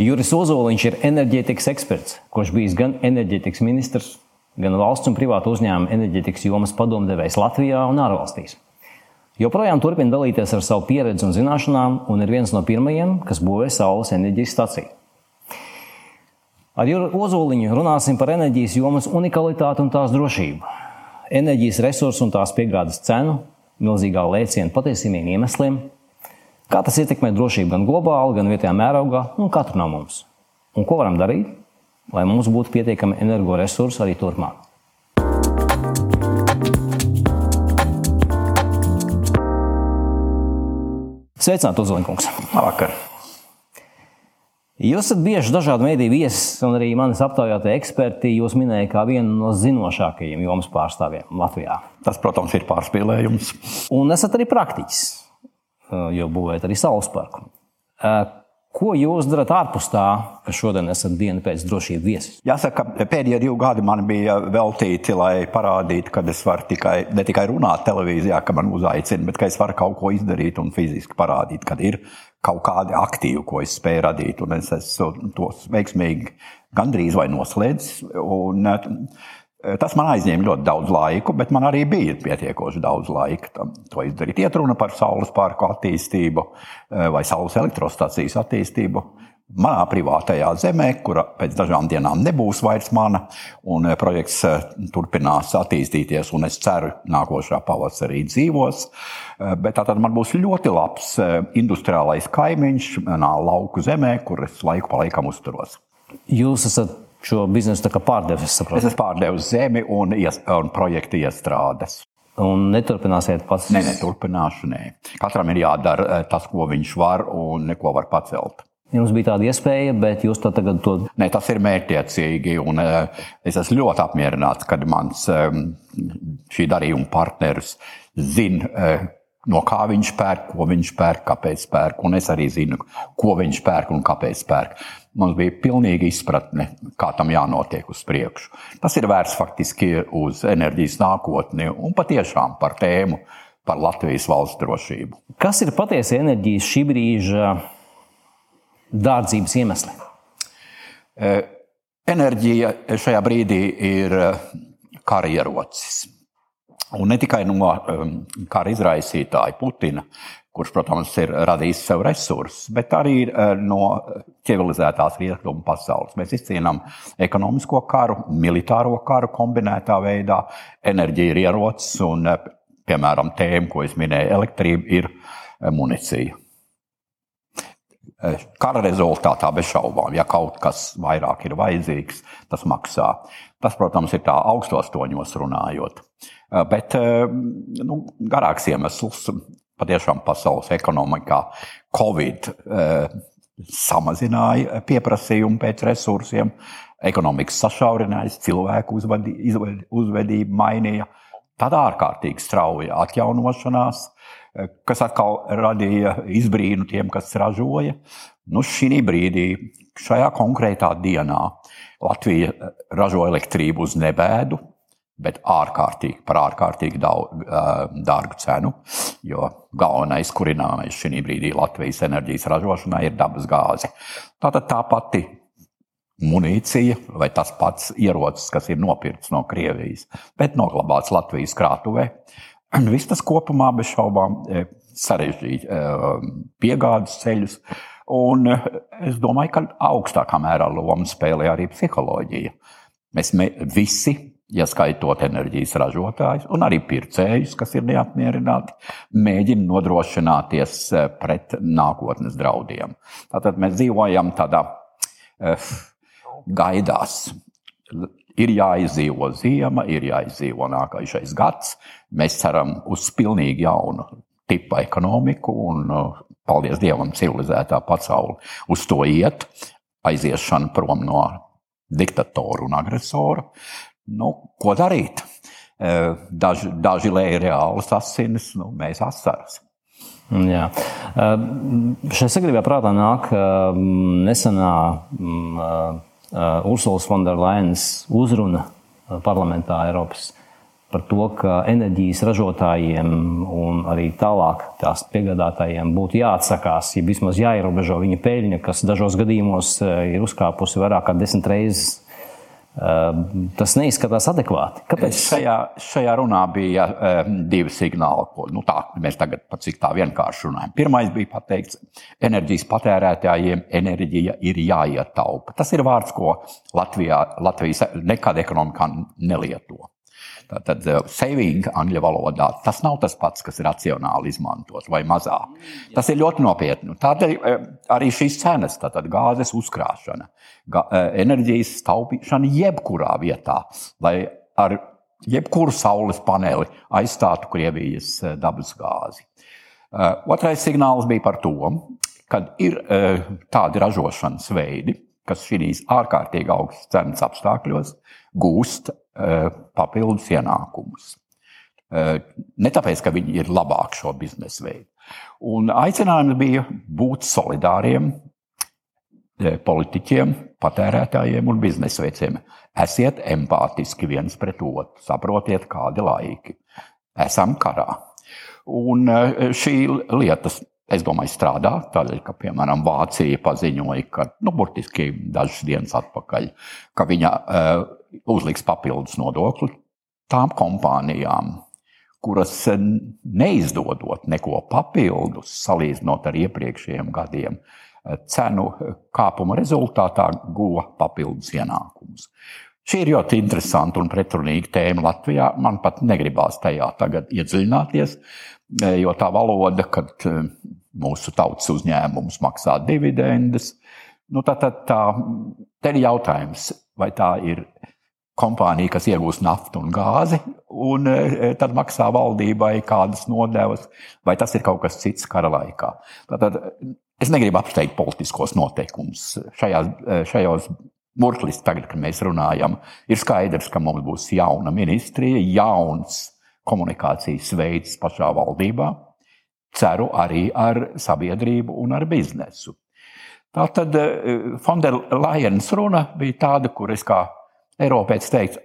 Juris Ozoliņš ir enerģētikas eksperts, kurš bijis gan enerģētikas ministrs, gan valsts un privātu uzņēmumu enerģētikas jomas padomdevējs Latvijā un ārvalstīs. Joprojām turpina dalīties ar savu pieredzi un zināšanām, un ir viens no pirmajiem, kas būvē saules enerģijas staciju. Ar Juru Ozoliņu runāsim par enerģijas jomas unikalitāti un tās drošību, enerģijas resursu un tās piegādes cenu, milzīgā lēciena patiesībiem iemesliem, kā tas ietekmē drošību gan globāli, gan vietējā mērogā un katru no mums. Un ko varam darīt, lai mums būtu pietiekami energoresursi arī turpmāk. Sveicināti, Uzliņkungs! Labvakar! Jūs esat bieži dažādu mediju viesis, un arī manis aptaujātie eksperti jūs minēja kā vienu no zinošākajiem jomas pārstāvjiem Latvijā. Tas, protams, ir pārspīlējums. Un esat arī praktiķis, jo būvējat arī saules parku. Ko jūs darat ārpus tā, ka šodien esat diena pēc drošības viesis? Jāsaka, pēdējie divi gadi man bija veltīti, lai parādītu, ka es varu tikai, ne tikai runāt televīzijā, ka man uzaicina, bet ka es varu kaut ko izdarīt un fiziski parādīt, kad ir kaut kādi aktīvi, ko es spēju radīt. Un es esmu tos veiksmīgi gandrīz vai noslēdzis. Un, Eh, tas man aizņēma ļoti daudz laika, bet man arī bija pietiekoši daudz laika tam, to izdarīt. Iet runa par saules parku attīstību eh, vai saules elektrostacijas attīstību. Manā privātajā zemē, kura pēc dažām dienām nebūs vairs mana, un eh, projekts turpinās attīstīties, un es ceru, nākošā pavasarī dzīvos. Bet tā tad man būs ļoti labs industriālais kaimiņš manā lauku zemē, kur es laiku pa laikam uzturos. Jūs esat šo biznesu pārdevis. Es, es esmu pārdevis zemi un, ies, un projektu iestrādes. Un neturpināsiet pats? Nē, neturpināšu. Nē. Katram ir jādara eh, tas, ko viņš var un neko var pacelt. Jums bija tāda iespēja, bet jūs to tagad to. Nē, tas ir mērķiecīgi. Un, uh, es esmu ļoti apmierināts, kad mans um, šī darījuma partneris zina, uh, no kā viņš pērk, ko viņš pērk, kāpēc pērk. Un es arī zinu, ko viņš pērk un kāpēc pērk. Mums bija pilnīga izpratne, kā tam jānotiek uz priekšu. Tas ir vērts faktiski uz enerģijas nākotni un patiešām par tēmu par Latvijas valsts drošību. Kas ir patiesi enerģijas šī brīža dārdzības iemesli? E, enerģija šajā brīdī ir e, karjerocis. Un ne tikai no um, kara izraisītāja Putina, kurš, protams, ir radījis sev resursus, bet arī uh, no civilizētās rietumu pasaules. Mēs izcīnām ekonomisko karu, militāro karu kombinētā veidā. Enerģija ir ierocis un, uh, piemēram, tēma, ko es minēju, elektrība ir uh, municija. Kara rezultātā bez šaubām, ja kaut kas vairāk ir vajadzīgs, tas maksā. Tas, protams, ir tā augstos toņos runājot. Eh, bet eh, nu, garāks iemesls patiešām pasaules ekonomikā Covid eh, samazināja pieprasījumu pēc resursiem, ekonomikas sašaurinājās, cilvēku uzvedi, uzvedība mainīja. Tad ārkārtīgi strauja atjaunošanās, kas atkal radīja izbrīnu tiem, kas ražoja. Nu, šī brīdī, šajā konkrētā dienā, Latvija ražo elektrību uz nebēdu, bet ārkārtīgi, par ārkārtīgi daudz, dārgu cenu. Jo galvenais kurināmais šī brīdī Latvijas enerģijas ražošanā ir dabas gāze. Tātad tā pati munīcija vai tas pats ierocis, kas ir nopirkts no Krievijas, bet noglabāts Latvijas krātuvē. Viss tas kopumā bez šaubām sarežģīja piegādes ceļus. Un es domāju, ka augstākā mērā lomu spēlē arī psiholoģija. Mēs me, visi ieskaitot enerģijas ražotājus un arī pircējus, kas ir neapmierināti, mēģina nodrošināties eh, pret nākotnes draudiem. Tātad mēs dzīvojam tādā uh, gaidās. Ir jāizdzīvo zima, ir jāizdzīvo nākamais gads. Mēs ceram uz pilnīgi jaunu tipu ekonomiku, un, uh, paldies Dievam, civilizētā pasaule uz to iet. Aiziešana prom no diktatora un agresora. Nu, ko darīt? Daži, daži lēja reālas asinis, nu, mēs asaras. Jā. Šai sagribā prātā nāk nesenā Ursulas Fonderlainas uzruna parlamentā Eiropas par to, ka enerģijas ražotājiem un arī tālāk tās piegādātājiem būtu jāatsakās, ja vismaz jāierobežo viņa peļņa, kas dažos gadījumos ir uzkāpusi vairāk kā desmit reizes tas neizskatās adekvāti. Kāpēc? Šajā, šajā runā bija um, divi signāli, ko nu, tā, mēs tagad pat cik tā vienkārši runājam. Pirmais bija pateikts, enerģijas patērētājiem enerģija ir jāietaupa. Tas ir vārds, ko Latvijā, Latvijas nekad ekonomikā nelieto. Tātad eh, saving angļu valodā tas nav tas pats, kas ir racionāli izmantot vai mazāk. Tas ir ļoti nopietni. Tādēļ eh, arī šīs cenas, tātad gāzes uzkrāšana, eh, enerģijas taupīšana jebkurā vietā, lai ar jebkuru saules paneli aizstātu Krievijas dabas gāzi. Otrais signāls bija par to, ka ir tādi ražošanas veidi, kas šīs ārkārtīgi augstas cenas apstākļos gūst papildus ienākumus. Eh, ne tāpēc, ka viņi ir labāki šo biznesa veidu. Un aicinājums bija būt solidāriem eh, politiķiem, patērētājiem un biznesa veicējiem. Esiet empātiski viens pret otru, saprotiet, kādi laiki. Esam karā. Un šī lieta, es domāju, strādā. Tādēļ, ka, piemēram, Vācija paziņoja, ka, nu, burtiski dažas dienas atpakaļ, ka viņa uh, uzliks papildus nodokli tām kompānijām, kuras neizdodot neko papildus, salīdzinot ar iepriekšējiem gadiem, cenu kāpuma rezultātā guva papildus ienākumus. Šī ir ļoti interesanta un pretrunīga tēma Latvijā. Man pat negribās tajā tagad iedziļināties, jo tā valoda, kad mūsu tautas uzņēmums maksā dividendes, nu, tā, tā, tā, tā ir jautājums, vai tā ir kompānija, kas iegūst naftu un gāzi, un e, tad maksā valdībai kādas nodevas, vai tas ir kaut kas cits kara laikā. Tātad es negribu apsteigt politiskos noteikumus. Šajās, e, šajos burklis, tagad, kad mēs runājam, ir skaidrs, ka mums būs jauna ministrija, jauns komunikācijas veids pašā valdībā. Ceru arī ar sabiedrību un ar biznesu. Tātad Fonderlajens runa bija tāda, kur es kā Eiropietis teikt,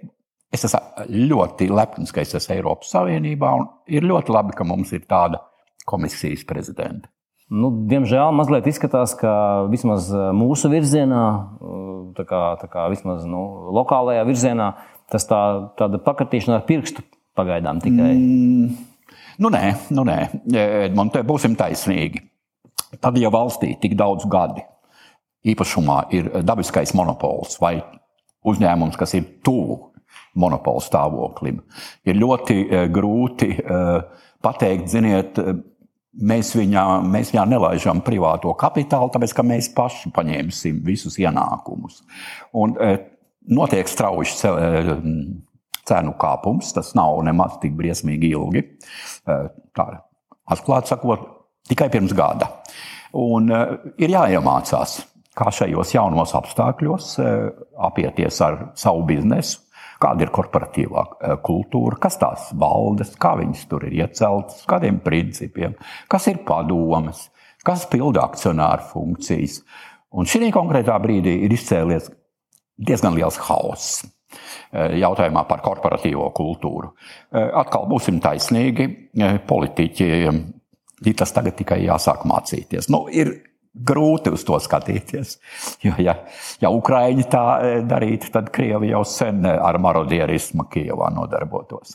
es esmu ļoti lepns, ka es esmu Eiropas Savienībā, un ir ļoti labi, ka mums ir tāda komisijas prezidenta. Nu, diemžēl mazliet izskatās, ka vismaz uh, mūsu virzienā, uh, tā kā, tā kā vismaz nu, lokālajā virzienā, tas tā, tāda pakatīšana ar pirkstu pagaidām tikai. Mm, nu nē, nu nē. man te būsim taisnīgi. Tad, ja valstī tik daudz gadi īpašumā ir dabiskais monopols vai uzņēmums, kas ir tuvu monopolu stāvoklim. Ir ļoti grūti pateikt, ziniet, mēs viņā, mēs viņā nelaižam privāto kapitālu, tāpēc ka mēs paši paņemsim visus ienākumus. Un, notiek strauji cenu kāpums, tas nav nemaz tik briesmīgi ilgi. Tā, atklāti sakot, tikai pirms gada. Un ir jāiemācās kā šajos jaunos apstākļos eh, apieties ar savu biznesu, kāda ir korporatīvā eh, kultūra, kas tās valdes, kā viņas tur ir ieceltas, kādiem principiem, kas ir padomas, kas pilda akcionāru funkcijas. Un šī konkrētā brīdī ir izcēlies diezgan liels hauss eh, jautājumā par korporatīvo kultūru. Atkal būsim taisnīgi, politiķi. Tas tagad tikai jāsāk mācīties. Nu, ir grūti uz to skatīties. Jo, ja, ja Ukrāņi tā darītu, tad Krievi jau sen ar marodierismu Kijavā nodarbotos.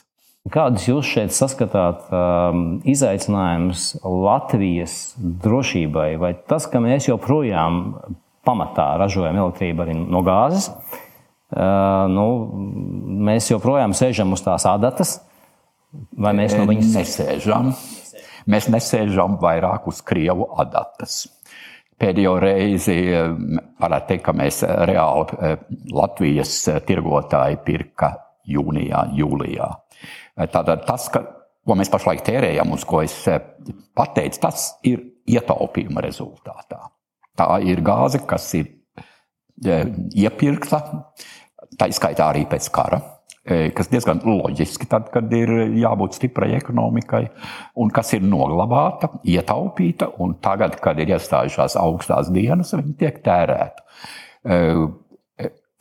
Kādus jūs šeit saskatāt um, izaicinājumus Latvijas drošībai, vai tas, ka mēs joprojām pamatā ražojam elektrību arī no gāzes, uh, nu, mēs joprojām sēžam uz tās adatas, vai mēs no viņas nesēžam? Mēs nesēžam vairāk uz Krievu adatas. Pēdējo reizi varētu teikt, ka mēs reāli eh, Latvijas eh, tirgotāji pirka jūnijā, jūlijā. Eh, tātad tas, ka, ko mēs pašlaik tērējam, uz ko es pateicu, tas ir ietaupījuma rezultātā. Tā ir gāze, kas ir iepirkta, tā izskaitā arī pēc kara kas diezgan loģiski, tad, kad ir jābūt stiprai ekonomikai, un kas ir noglabāta, ietaupīta, un tagad, kad ir iestājušās augstās dienas, viņi tiek tērēti.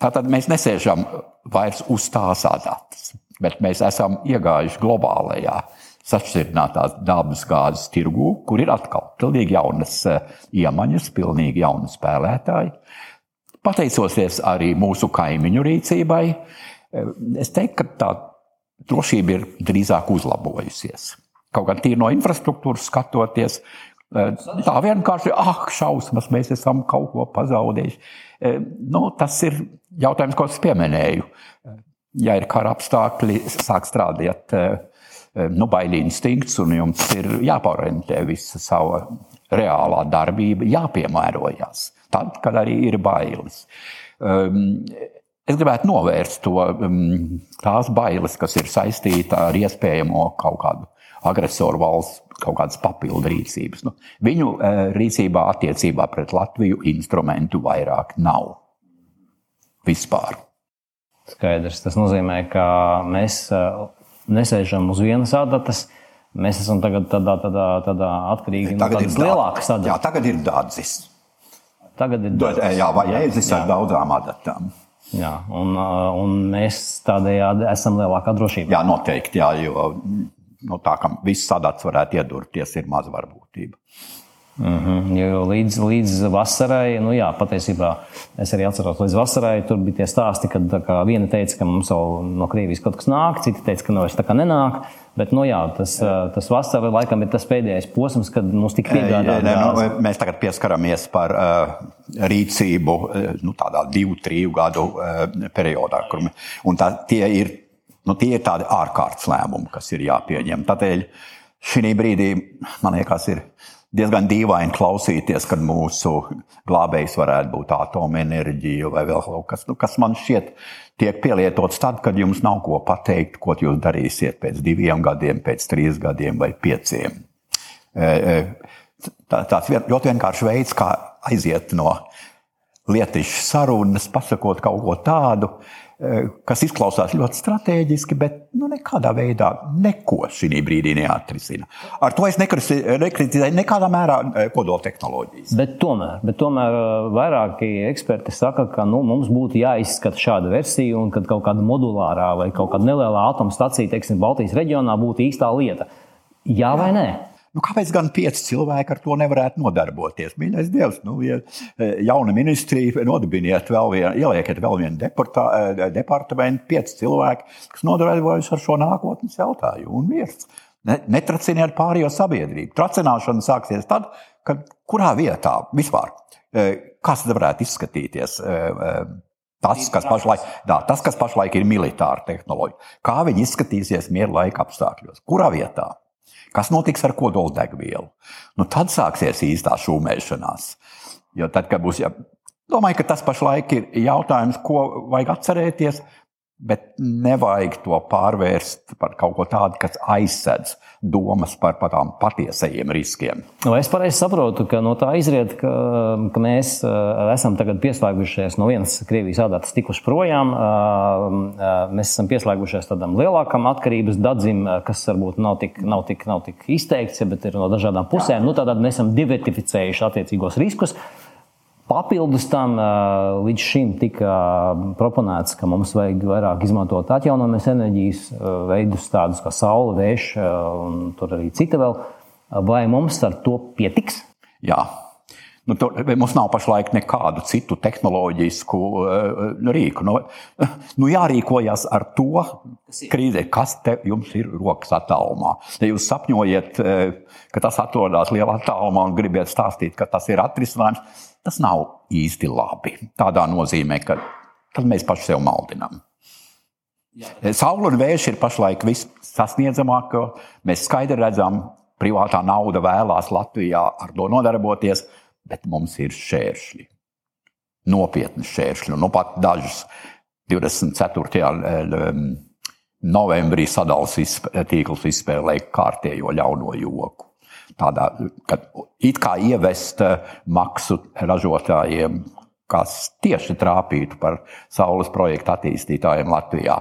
Tātad mēs nesēžam vairs uz tās adatas. bet mēs esam iegājuši globālajā sašķirtinātās dabas gāzes tirgū, kur ir atkal pilnīgi jaunas iemaņas, pilnīgi jauni spēlētāji. Pateicoties arī mūsu kaimiņu rīcībai, es teiktu, ka tā drošība ir drīzāk uzlabojusies. Kaut gan tīri no infrastruktūras skatoties, tā vienkārši, ah, šausmas, mēs esam kaut ko pazaudējuši. Nu, tas ir jautājums, ko es pieminēju. Ja ir kara apstākļi, sāk strādāt nu, bailīgi instinkts, un jums ir jāpārorientē visa sava reālā darbība, jāpiemērojas. Tad, kad arī ir bailes. Es gribētu novērst to, tās bailes, kas ir saistīta ar iespējamo kaut kādu agresoru valsts kaut kādas papildu rīcības. Nu, viņu rīcībā attiecībā pret Latviju instrumentu vairāk nav. Vispār. Skaidrs. Tas nozīmē, ka mēs nesēžam uz vienas adatas. Mēs esam tagad tādā, tādā, tādā atkarīgi no tādas lielākas adatas. Jā, tagad ir dārdzis. Tagad ir dārdzis. Jā, vai ēzis ar daudzām adatām. Jā, un, un mēs tādējādi esam lielākā drošībā. Jā, noteikti. Jā, jo no tā, ka viss sadats varētu iedurties, ir maz varbūtība. Mm -hmm. Jo līdz, līdz vasarai, nu jā, patiesībā es arī atceros, līdz vasarai tur bija tie stāsti, kad viena teica, ka mums jau no Krievijas kaut kas nāk, cita teica, ka no es tā kā nenāk. Bet, nu jā, tas, tas vasara laikam ir tas pēdējais posms, kad mums tika piegādāts. Nu, mēs tagad pieskaramies par uh, rīcību nu, tādā divu, triju gadu uh, periodā. Kur, un tā, tie ir, nu, tie ir tādi ārkārtas lēmumi, kas ir jāpieņem. Tādēļ šī brīdī, man liekas, ir diezgan dīvaini klausīties, kad mūsu glābējs varētu būt atomenerģija vai vēl kaut kas, nu, kas man šķiet tiek pielietots tad, kad jums nav ko pateikt, ko jūs darīsiet pēc diviem gadiem, pēc trīs gadiem vai pieciem. E, e, tāds ļoti vienkāršs veids, kā aiziet no lietišķas sarunas, pasakot kaut ko tādu, Eh, kas izklausās ļoti strateģiski, bet nu, nekādā veidā neko šī brīdī neatrisina. Ar to es nekritizēju nekādā mērā eh, kodoltehnoloģijas. Bet tomēr, bet tomēr eh, vairāki eksperti saka, ka nu, mums būtu jāizskata šāda versija, un kad kaut kāda modulārā vai kaut kāda neliela atomstacija, teiksim, Baltijas reģionā būtu īstā lieta. Jā vai nē? Nu, kāpēc gan pieci cilvēki ar to nevarētu nodarboties? Mīļais Dievs, nu, ja e, jauna ministrija nodibiniet vēl vienu, ieliekiet vēl vienu deportā, e, departamentu, pieci cilvēki, kas nodarbojas ar šo nākotnes jautājumu un miers. Netraciniet pārējo sabiedrību. Tracināšana sāksies tad, kad kurā vietā vispār, e, kas varētu izskatīties? Tas kas, pašlaik, dā, tas, kas pašlaik ir militāra tehnoloģija, kā viņi izskatīsies miera laika apstākļos, kurā vietā? Kas notiks ar kodoldegvielu? Nu, tad sāksies īstā šūmēšanās. Jo tad, kad būs, ja, domāju, ka tas pašlaik ir jautājums, ko vajag atcerēties. Bet nevajag to pārvērst par kaut ko tādu, kas aizsedz domas par tādām patiesajiem riskiem. Nu, es pareizi saprotu, ka no tā izriet, ka, ka mēs uh, esam pieslēgušies no vienas Krievijas ādātas tikuši projām. Uh, uh, mēs esam pieslēgušies tādam lielākam atkarības dadzim, kas varbūt nav tik, nav tik, nav tik izteikts, bet ir no dažādām pusēm. Nu, Tādēļ mēs esam diversificējuši attiecīgos riskus. Papildus tam līdz šim tika proponēts, ka mums vajag vairāk izmantot atjaunojamas enerģijas veidus, tādus kā saule, vējš un tur arī cita vēl. Vai mums ar to pietiks? Jā, Nu, to, mums nav pašlaik nekādu citu tehnoloģisku uh, rīku. Nu, nu, jārīkojas ar to krīzi, kas te jums ir rokas attālumā. Ja jūs sapņojat, uh, ka tas atrodas lielā attālumā un gribat stāstīt, ka tas ir atrisinājums, tas nav īsti labi. Tādā nozīmē, ka mēs paši sev maldinām. Saula un vējš ir pašlaik vissasniedzamākie. Mēs skaidri redzam, privātā nauda vēlās Latvijā ar to nodarboties bet mums ir šķēršļi. Nopietni šķēršļi. Nu, pat dažus 24. novembrī sadalījums tīkls izspēlēja kārtējo ļauno joku. Tādā, kad it kā ievest eh, maksu ražotājiem, kas tieši trāpītu par saules projektu attīstītājiem Latvijā.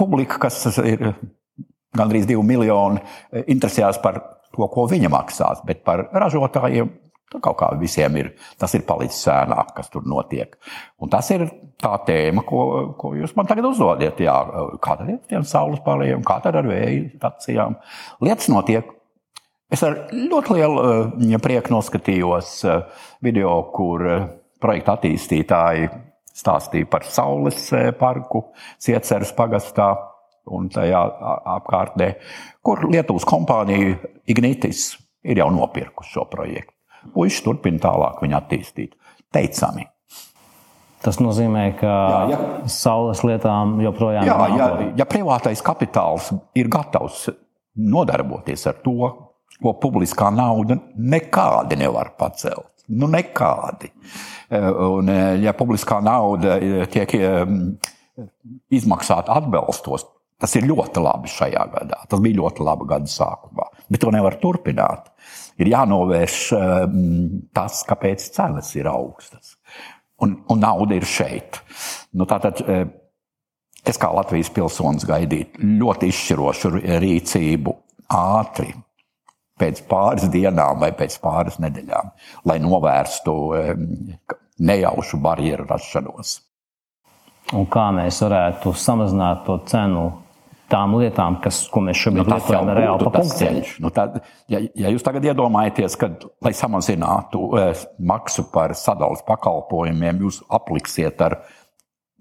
Publika, kas ir gandrīz divi miljoni, interesējās par to, ko viņa maksās, bet par ražotājiem Tur kaut kā visiem ir, tas ir palicis sēnāk, kas tur notiek. Un tas ir tā tēma, ko, ko jūs man tagad uzdodat. Jā, kā tad ir ar tiem saules pārējiem, kā tad ar vēja stacijām? Lietas notiek. Es ar ļoti lielu ja prieku noskatījos eh, video, kur eh, projekta attīstītāji stāstīja par saules eh, parku Cieceres pagastā un tajā apkārtnē, kur Lietuvas kompānija Ignitis ir jau nopirkusi šo projektu. Puisši turpina tālāk viņu attīstīt. Teicami. Tas nozīmē, ka jā, ja, saules lietām joprojām jā, ir. Ja, ja privātais kapitāls ir gatavs nodarboties ar to, ko publiskā nauda nekādi nevar pacelt. Nu, nekādi. Un, ja publiskā nauda tiek izmaksāta atbalstos, tas ir ļoti labi šajā gadā. Tas bija ļoti labi gada sākumā, bet to nevar turpināt ir jānovērš ehm, tas, kāpēc cenas ir augstas. Un, un nauda ir šeit. Nu, tātad, eh, es kā Latvijas pilsonis gaidītu ļoti izšķirošu rīcību ātri. Pēc pāris dienām vai pēc pāris nedēļām, lai novērstu ehm, nejaušu barjeru rašanos. Un kā mēs varētu samazināt to cenu tām lietām, kas, ko mēs šobrīd nu, lietojam, ir reāli papunkts. Nu, tad, ja, ja jūs tagad iedomājaties, ka, lai samazinātu eh, maksu par sadalījuma pakalpojumiem, jūs apliksiet ar,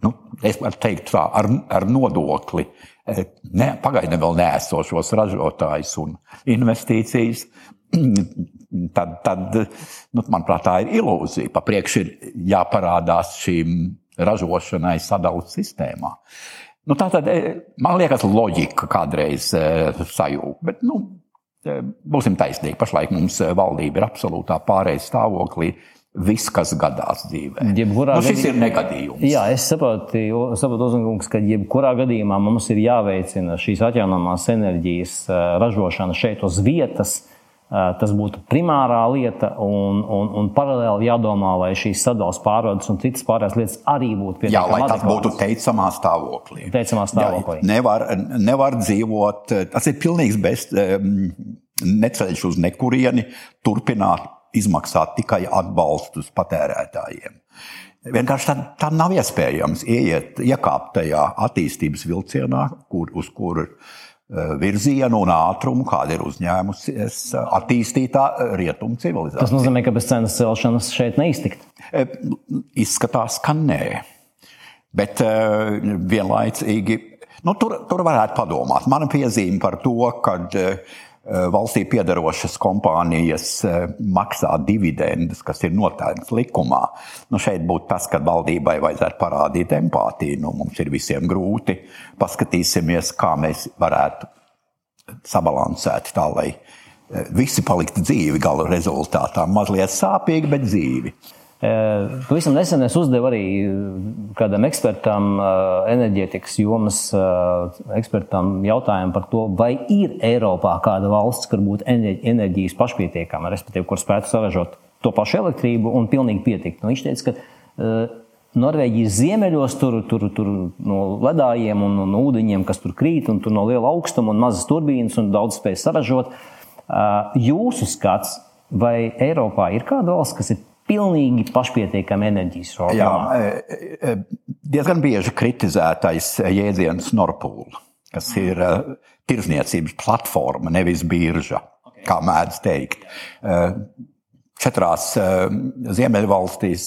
nu, es varu teikt, tā, ar, ar nodokli eh, ne, pagaidām vēl nēsošos ražotājus un investīcijas, tad, tad nu, manuprāt, tā ir ilūzija. Pa priekšu ir jāparādās šīm ražošanai sadalījuma sistēmā. Nu, tā tad e, man liekas, loģika kādreiz e, sajūta. Bet, nu, e, būsim taisnīgi, pašlaik mums valdība ir absolūtā pārējais stāvoklī. Viss, kas gadās dzīvē. Jebkurā nu, gadījumā, ir negadījums. Jā, es saprotu, saprotu Uzmanīgs, ka jebkurā gadījumā mums ir jāveicina šīs atjaunamās enerģijas ražošana šeit uz vietas, Tas būtu primārā lieta, un, un, un paralēli jādomā, lai šīs sadalījuma pārvades un citas pārējās lietas arī būtu pietiekami. Jā, lai tas būtu teicamā stāvoklī. Teicamā stāvoklī. Jā, nevar, nevar dzīvot, tas ir pilnīgs bez, neceļš uz nekurieni, turpināt izmaksāt tikai atbalstus patērētājiem. Vienkārši tā, tā nav iespējams ieiet, iekāpt tajā attīstības vilcienā, kur, uz kuru Eh, virzienu un ātrumu, kāda ir uzņēmusies attīstītā eh, rietumu civilizācija. Tas nozīmē, ka bez cenas celšanas šeit neiztikt. Eh, izskatās, ka nē. Bet vienlaicīgi nu, tur, tur varētu padomāt. Mana piezīme par to, ka Eh, valstī piedarošas kompānijas eh, maksā dividendus, kas ir noteikts likumā. Nu, šeit būtu tas, ka valdībai vajadzētu parādīt empātiju. Nu, mums ir visiem grūti. Paskatīsimies, kā mēs varētu sabalansēt tā, lai eh, visi paliktu dzīvi gala rezultātā. Mazliet sāpīgi, bet dzīvi. Pavisam nesen es uzdevu arī kādam ekspertam, enerģētikas jomas ekspertam, jautājumu par to, vai ir Eiropā kāda valsts, kur būtu enerģijas pašpietiekama, respektīvi, kur spētu saražot to pašu elektrību un pilnīgi pietikt. Nu, viņš teica, ka Norvēģijas ziemeļos tur, tur, tur no ledājiem un no ūdeņiem, kas tur krīt, un tur no liela augstuma un mazas turbīnas un daudz spēj saražot. Jūsu skats, vai Eiropā ir kāda valsts, kas ir pilnīgi pašpietiekama enerģijas formā. Jā, e, e, diezgan bieži kritizētais jēdziens Norpūla, kas ir e, tirzniecības platforma, nevis birža, okay. kā mēdz teikt. Četrās Ziemeļvalstīs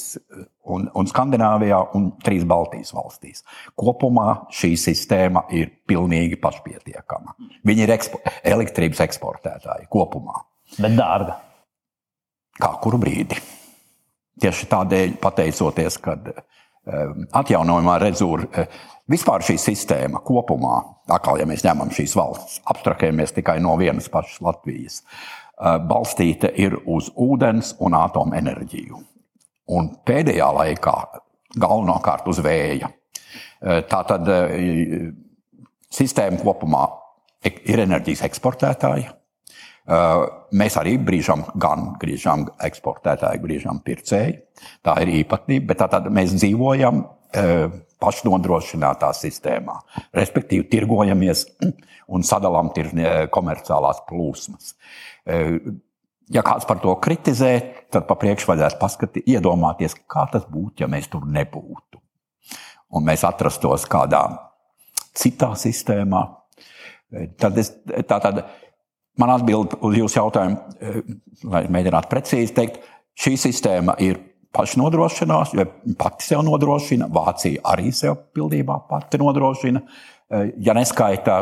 un, un Skandināvijā un trīs Baltijas valstīs. Kopumā šī sistēma ir pilnīgi pašpietiekama. Viņi ir ekspo elektrības eksportētāji kopumā. Bet dārga. Kā kuru brīdi? Tieši tādēļ, pateicoties, ka atjaunojumā rezūra vispār šī sistēma kopumā, atkal, ja mēs ņemam šīs valsts, abstrahējamies tikai no vienas pašas Latvijas, eh, balstīta ir uz ūdens un atomenerģiju. Un pēdējā laikā galvenokārt uz vēja. Eh, tā tad eh, sistēma kopumā ir enerģijas eksportētāja, Mēs arī brīžam gan griežam eksportētāji, griežam pircēji. Tā ir īpatnība, bet tātad mēs dzīvojam pašnodrošinātā sistēmā. Respektīvi, tirgojamies un sadalām komerciālās plūsmas. ja kāds par to kritizē, tad pa priekšu vajadzētu paskatīt, iedomāties, kā tas būtu, ja mēs tur nebūtu. Un mēs atrastos kādā citā sistēmā. Tad es, tā tad man atbild uz jūsu jautājumu, lai mēģinātu precīzi teikt, šī sistēma ir pašnodrošinās, jo pati sev nodrošina, Vācija arī sev pildībā pati nodrošina. Ja neskaita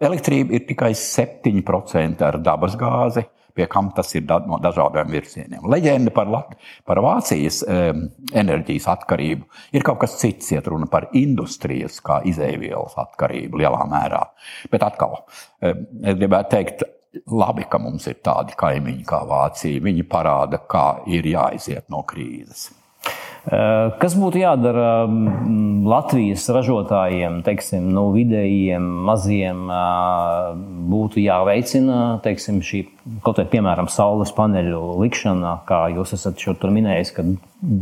elektrība, ir tikai 7% ar dabasgāzi pie kam tas ir da no dažādiem virzieniem. Leģenda par, Lat par Vācijas um, enerģijas atkarību ir kaut kas cits, iet runa par industrijas kā izēvielas atkarību lielā mērā. Bet atkal, um, es gribētu teikt, labi, ka mums ir tādi kaimiņi kā Vācija. Viņi parāda, kā ir jāiziet no krīzes. Eh, kas būtu jādara mm, Latvijas ražotājiem, teiksim, no nu, vidējiem, maziem, eh, būtu jāveicina teiksim, šī kaut vai, piemēram, saules paneļu likšana, kā jūs esat šo tur minējis, ka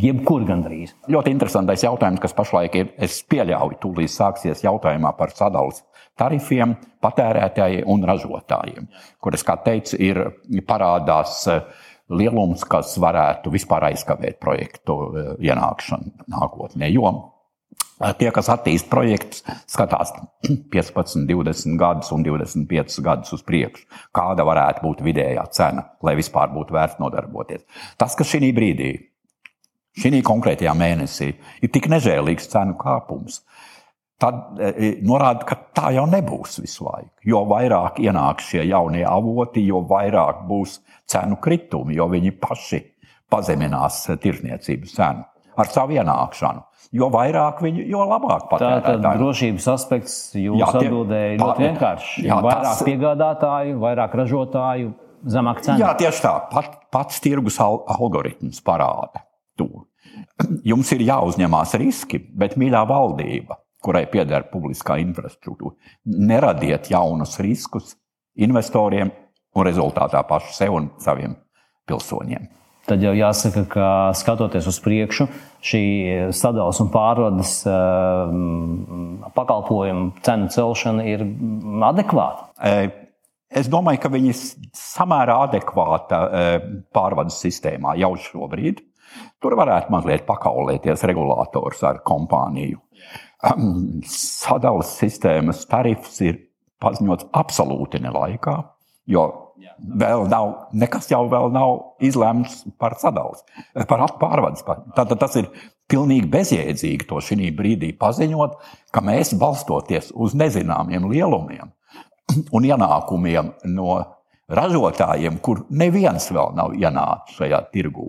jebkur gandrīz? Ļoti interesantais jautājums, kas pašlaik ir. Es pieļauju, tūlīt sāksies jautājumā par sadalījuma tarifiem patērētājiem un ražotājiem, kuras, kā teicu, ir parādās uh, lielums, kas varētu vispār aizkavēt projektu eh, ienākšanu nākotnē. Jo eh, tie, kas attīst projektus, skatās 15, 20 gadus un 25 gadus uz priekšu, kāda varētu būt vidējā cena, lai vispār būtu vērts nodarboties. Tas, kas šī brīdī, šī konkrētajā mēnesī, ir tik nežēlīgs cenu kāpums, tad e, norāda, ka tā jau nebūs visu laiku. Jo vairāk ienāks šie jaunie avoti, jo vairāk būs cenu kritumi, jo viņi paši pazeminās tirzniecības cenu ar savu ienākšanu. Jo vairāk viņi, jo labāk patērētāji. Tā tad drošības aspekts jūsu atbildēja ļoti vienkārši. Jā, vairāk tas... piegādātāju, vairāk ražotāju, zemāk cena. Jā, tieši tā. Pat, pats tirgus algoritms parāda to. Jums ir jāuzņemās riski, bet mīļā valdība kurai pieder publiskā infrastruktūra. Neradiet jaunus riskus investoriem un rezultātā pašu sev un saviem pilsoņiem. Tad jau jāsaka, ka skatoties uz priekšu, šī sadalījuma un pārvades eh, pakalpojumu cenu celšana ir adekvāta. Eh, es domāju, ka viņi ir samērā adekvāta eh, pārvades sistēmā jau šobrīd. Tur varētu mazliet pakaulēties regulators ar kompāniju sadales sistēmas tarifs ir paziņots absolūti nelaikā, jo vēl nav, nekas jau vēl nav izlemts par sadales, par pārvades. Tātad tas ir pilnīgi bezjēdzīgi to šī brīdī paziņot, ka mēs balstoties uz nezināmiem lielumiem un ienākumiem no ražotājiem, kur neviens vēl nav ienācis šajā tirgū.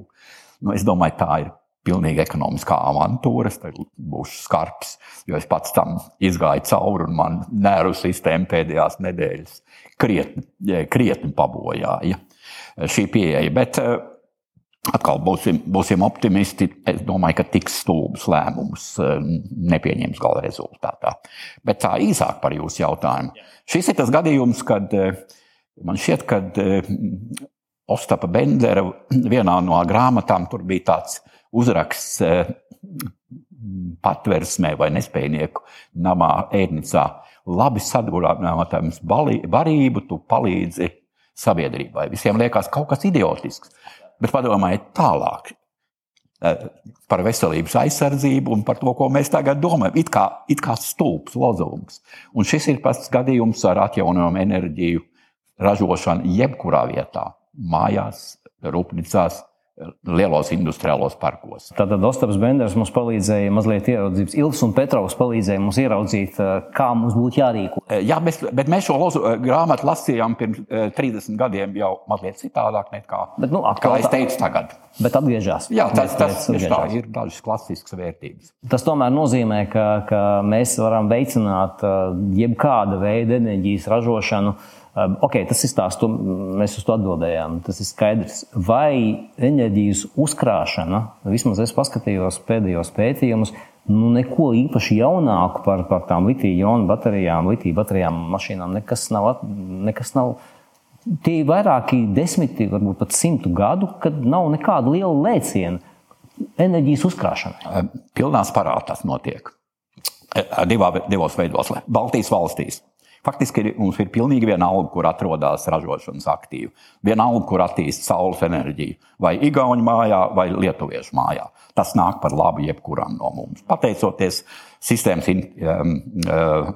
Nu, es domāju, tā ir pilnīgi ekonomiskā avantūra. Es būšu skarbs, jo es pats tam izgāju cauri un man nervu sistēma pēdējās nedēļas krietni, krietni pabojāja šī pieeja. Bet eh, atkal būsim, būsim optimisti. Es domāju, ka tiks stulbs lēmums eh, nepieņems gala rezultātā. Bet tā īsāk par jūsu jautājumu. Šis ir tas gadījums, kad eh, man šķiet, ka Ostapa Bendera vienā no grāmatām tur bija tāds uzraksts eh, patversmē vai nespējnieku namā ēdnicā. Labi sadarbojams barību, tu palīdzi sabiedrībai. Visiem liekas kaut kas idiotisks, bet padomājiet tālāk eh, par veselības aizsardzību un par to, ko mēs tagad domājam. It kā, it kā stulbs lozungs. Un šis ir pats gadījums ar atjaunojumu enerģiju ražošanu jebkurā vietā - mājās, rūpnīcās, lielos industriālos parkos. Tātad Osakas Benders mums palīdzēja mazliet ieraudzīt, Ilfs un Petrovs palīdzēja mums ieraudzīt, eh, kā mums būtu jārīkojas. Eh, jā, mēs, bet mēs šo lozu, eh, grāmatu lasījām pirms 30 gadiem jau mazliet citādāk nekā bet, nu, atkal, kā es teicu tagad. Bet atgriežas. Jā, tas, tas, tas tā, ir dažas klasiskas vērtības. Tas tomēr nozīmē, ka, ka mēs varam veicināt jebkāda veida enerģijas ražošanu ok, tas ir stāsts, mēs uz to atbildējām. Tas ir skaidrs. Vai enerģijas uzkrāšana, vismaz es paskatījos pēdējos pētījumus, nu, neko īpaši jaunāku par, par tām litiju-ionu baterijām, litiju-baterijām mašīnām nekas nav. Nekas nav Tie ir vairāki desmiti, varbūt pat simtu gadu, kad nav nekāda liela lēciena enerģijas uzkrāšanai. Pilnā spārā tas notiek. Divā, divos veidos. Baltijas valstīs Faktiski mums ir pilnīgi vienalga, kur atrodas ražošanas aktīvi. Vienalga, kur attīstās saules enerģija, vai Igaunijas mājā, vai Lietuviešu mājā. Tas nāk par labu jebkuram no mums. Pateicoties sistēmas um, uh,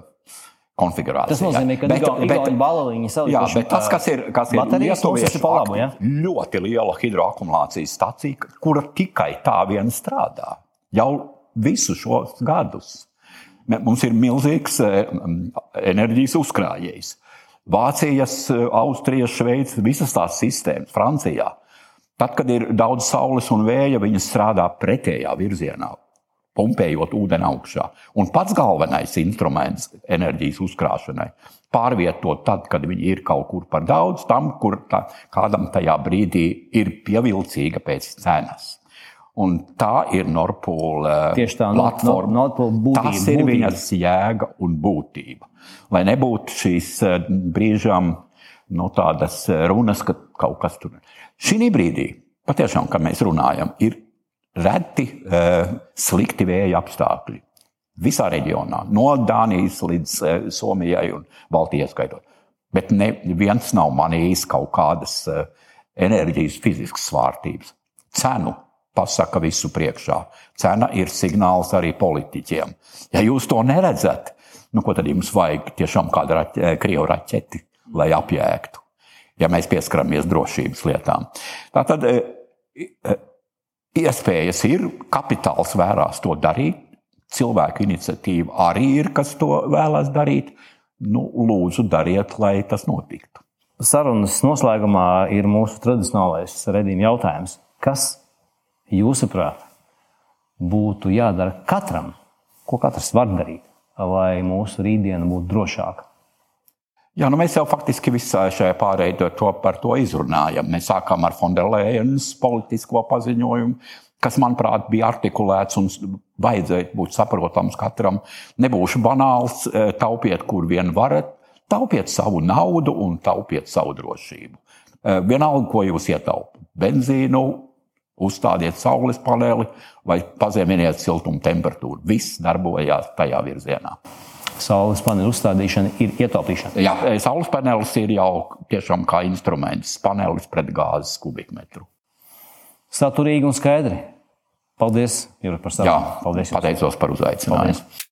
konfigurācijai. Tas nozīmē, ka Igaunijas baloniņi savukārt. Jā, bet tas, kas ir, kas ir Lietuviešu labu, ja? ļoti liela hidroakumulācijas stacija, kura tikai tā vien strādā jau visus šos gadus. Mums ir milzīgs eh, enerģijas uzkrājējs. Vācijas, Austrijas, Šveices, visas tās sistēmas, Francijā. Tad, kad ir daudz saules un vēja, viņas strādā pretējā virzienā, pumpējot ūdeni augšā. Un pats galvenais instruments enerģijas uzkrāšanai - pārvietot tad, kad viņi ir kaut kur par daudz, tam, kur tā, kādam tajā brīdī ir pievilcīga pēc cenas. Un tā ir Norpūla platforma. No, no, no Tas ir būtība. viņas jēga un būtība. Lai nebūtu šīs eh, brīžām nu, tādas runas, ka kaut kas tur ir. Šī brīdī, patiešām, kad mēs runājam, ir reti uh, slikti vēja apstākļi. Visā reģionā, no Dānijas līdz uh, Somijai un Baltijai skaitot. Bet neviens nav manījis kaut kādas uh, enerģijas fiziskas svārstības. Cenu pasaka visu priekšā. Cena ir signāls arī politiķiem. Ja jūs to neredzat, nu, ko tad jums vajag tiešām kādu raķ eh, krievu raķeti, lai apjēgtu, ja mēs pieskaramies drošības lietām. Tā tad eh, eh, iespējas ir, kapitāls vērās to darīt, cilvēku iniciatīva arī ir, kas to vēlas darīt. Nu, lūdzu, dariet, lai tas notiktu. Sarunas noslēgumā ir mūsu tradicionālais redzījuma jautājums. Kas jūsuprāt, būtu jādara katram, ko katrs var darīt, lai mūsu rītdiena būtu drošāka? Jā, nu mēs jau faktiski visā šajā pārējā to, par to izrunājam. Mēs sākām ar Fonderlejas politisko paziņojumu, kas, manuprāt, bija artikulēts un vajadzēja būt saprotams katram. Nebūšu banāls, e, taupiet, kur vien varat, taupiet savu naudu un taupiet savu drošību. E, vienalga, ko jūs ietaupāt - benzīnu, uzstādiet saules paneli vai pazeminiet siltuma temperatūru. Viss darbojās tajā virzienā. Saules paneļa uzstādīšana ir ietaupīšana. Jā, saules panelis ir jau tiešām kā instruments, panelis pret gāzes kubikmetru. Saturīgi un skaidri. Paldies, Jurek, par sarunu. Jā, Paldies jums. pateicos par uzaicinājumu. Paldies.